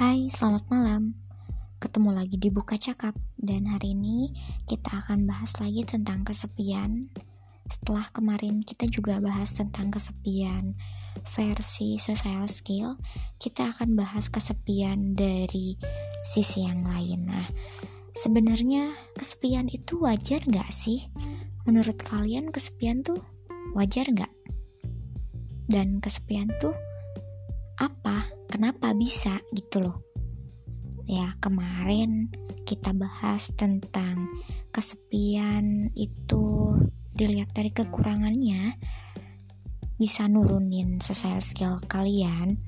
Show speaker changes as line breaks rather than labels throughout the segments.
Hai, selamat malam. Ketemu lagi di Buka Cakap dan hari ini kita akan bahas lagi tentang kesepian. Setelah kemarin kita juga bahas tentang kesepian versi social skill, kita akan bahas kesepian dari sisi yang lain. Nah, sebenarnya kesepian itu wajar nggak sih? Menurut kalian kesepian tuh wajar nggak? Dan kesepian tuh apa? Kenapa bisa gitu loh. Ya kemarin kita bahas tentang kesepian itu dilihat dari kekurangannya bisa nurunin social skill kalian.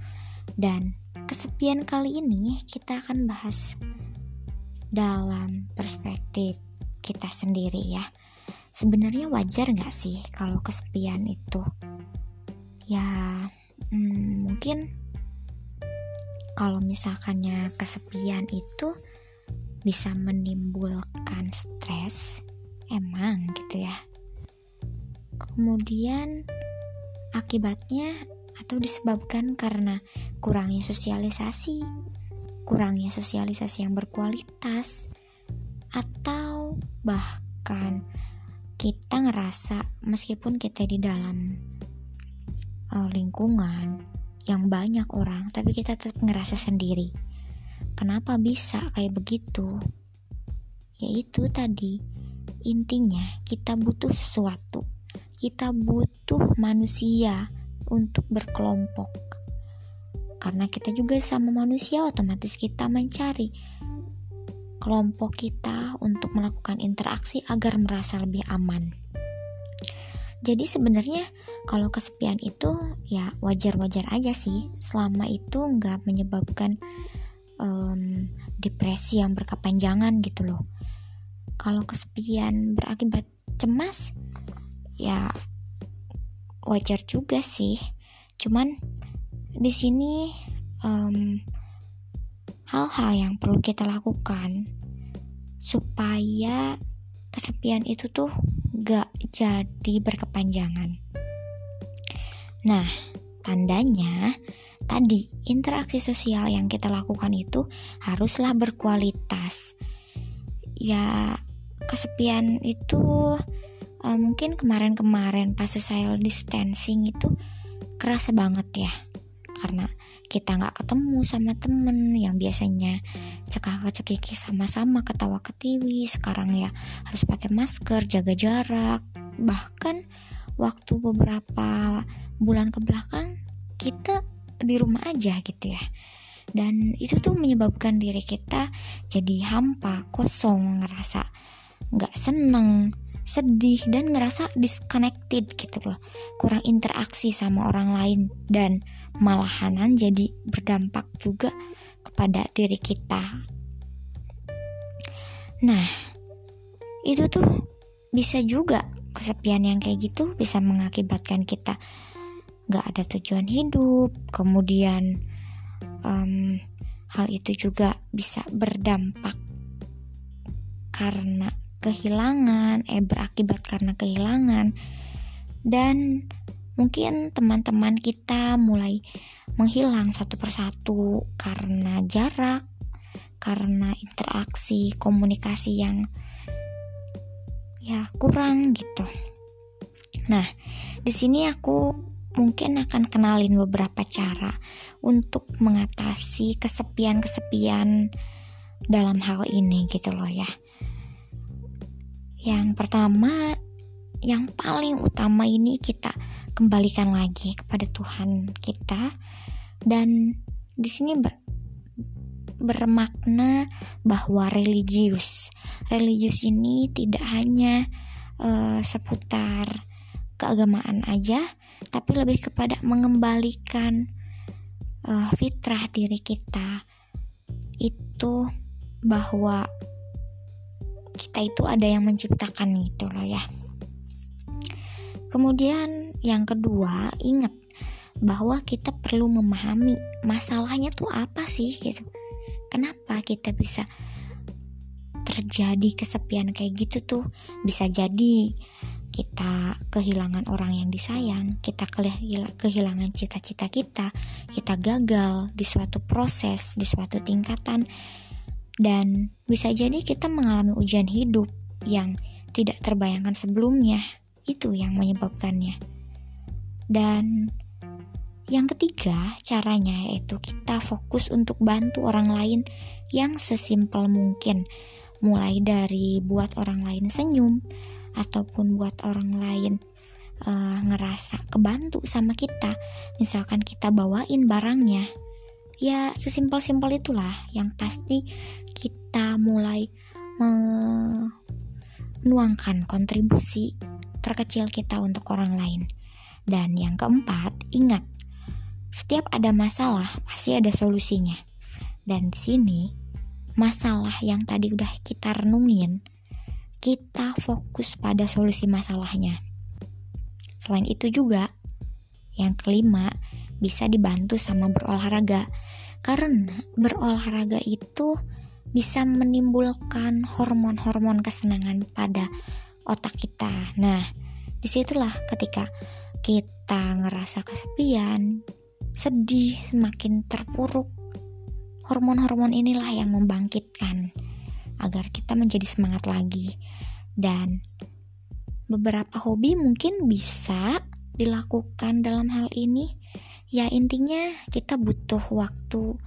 Dan kesepian kali ini kita akan bahas dalam perspektif kita sendiri ya. Sebenarnya wajar nggak sih kalau kesepian itu? Ya hmm, mungkin kalau misalkannya kesepian itu bisa menimbulkan stres emang gitu ya. Kemudian akibatnya atau disebabkan karena kurangnya sosialisasi kurangnya sosialisasi yang berkualitas atau bahkan kita ngerasa meskipun kita di dalam uh, lingkungan yang banyak orang, tapi kita tetap ngerasa sendiri. Kenapa bisa kayak begitu? Yaitu tadi, intinya kita butuh sesuatu. Kita butuh manusia untuk berkelompok. Karena kita juga sama manusia, otomatis kita mencari kelompok kita untuk melakukan interaksi agar merasa lebih aman. Jadi sebenarnya kalau kesepian itu ya wajar-wajar aja sih selama itu nggak menyebabkan um, depresi yang berkepanjangan gitu loh. Kalau kesepian berakibat cemas ya wajar juga sih. Cuman di sini hal hal-hal yang perlu kita lakukan supaya kesepian itu tuh gak jadi berkepanjangan. Nah, tandanya tadi interaksi sosial yang kita lakukan itu haruslah berkualitas. Ya, kesepian itu uh, mungkin kemarin-kemarin pas social distancing itu kerasa banget ya karena kita nggak ketemu sama temen yang biasanya cekak cekiki sama-sama ketawa ketiwi. Sekarang ya harus pakai masker jaga jarak. Bahkan waktu beberapa bulan ke belakang kita di rumah aja gitu ya. Dan itu tuh menyebabkan diri kita jadi hampa kosong ngerasa nggak seneng sedih dan ngerasa disconnected gitu loh. Kurang interaksi sama orang lain. Dan malahanan jadi berdampak juga kepada diri kita. Nah, itu tuh bisa juga kesepian yang kayak gitu bisa mengakibatkan kita gak ada tujuan hidup, kemudian um, hal itu juga bisa berdampak karena kehilangan, eh berakibat karena kehilangan dan Mungkin teman-teman kita mulai menghilang satu persatu karena jarak, karena interaksi komunikasi yang ya kurang gitu. Nah, di sini aku mungkin akan kenalin beberapa cara untuk mengatasi kesepian-kesepian dalam hal ini gitu loh ya. Yang pertama, yang paling utama ini kita kembalikan lagi kepada Tuhan kita. Dan di sini ber, bermakna bahwa religius. Religius ini tidak hanya uh, seputar keagamaan aja tapi lebih kepada mengembalikan uh, fitrah diri kita. Itu bahwa kita itu ada yang menciptakan itu loh ya. Kemudian yang kedua, ingat bahwa kita perlu memahami masalahnya tuh apa sih gitu. Kenapa kita bisa terjadi kesepian kayak gitu tuh? Bisa jadi kita kehilangan orang yang disayang, kita kehilangan cita-cita kita, kita gagal di suatu proses, di suatu tingkatan, dan bisa jadi kita mengalami ujian hidup yang tidak terbayangkan sebelumnya. Itu yang menyebabkannya. Dan yang ketiga, caranya yaitu kita fokus untuk bantu orang lain yang sesimpel mungkin, mulai dari buat orang lain senyum, ataupun buat orang lain uh, ngerasa kebantu sama kita. Misalkan kita bawain barangnya. Ya sesimpel-simpel itulah yang pasti kita mulai menuangkan kontribusi terkecil kita untuk orang lain dan yang keempat ingat setiap ada masalah pasti ada solusinya dan di sini masalah yang tadi udah kita renungin kita fokus pada solusi masalahnya. Selain itu juga, yang kelima, bisa dibantu sama berolahraga. Karena berolahraga itu bisa menimbulkan hormon-hormon kesenangan pada otak kita. Nah, di situlah ketika kita ngerasa kesepian, sedih, semakin terpuruk, hormon-hormon inilah yang membangkitkan agar kita menjadi semangat lagi. Dan beberapa hobi mungkin bisa dilakukan dalam hal ini. Ya intinya kita butuh waktu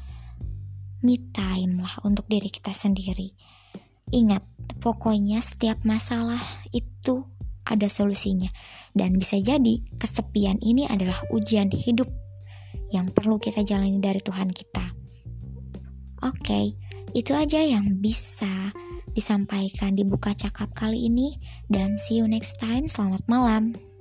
me time lah untuk diri kita sendiri. Ingat, pokoknya setiap masalah itu ada solusinya. Dan bisa jadi kesepian ini adalah ujian hidup yang perlu kita jalani dari Tuhan kita. Oke, okay, itu aja yang bisa disampaikan di buka cakap kali ini dan see you next time. Selamat malam.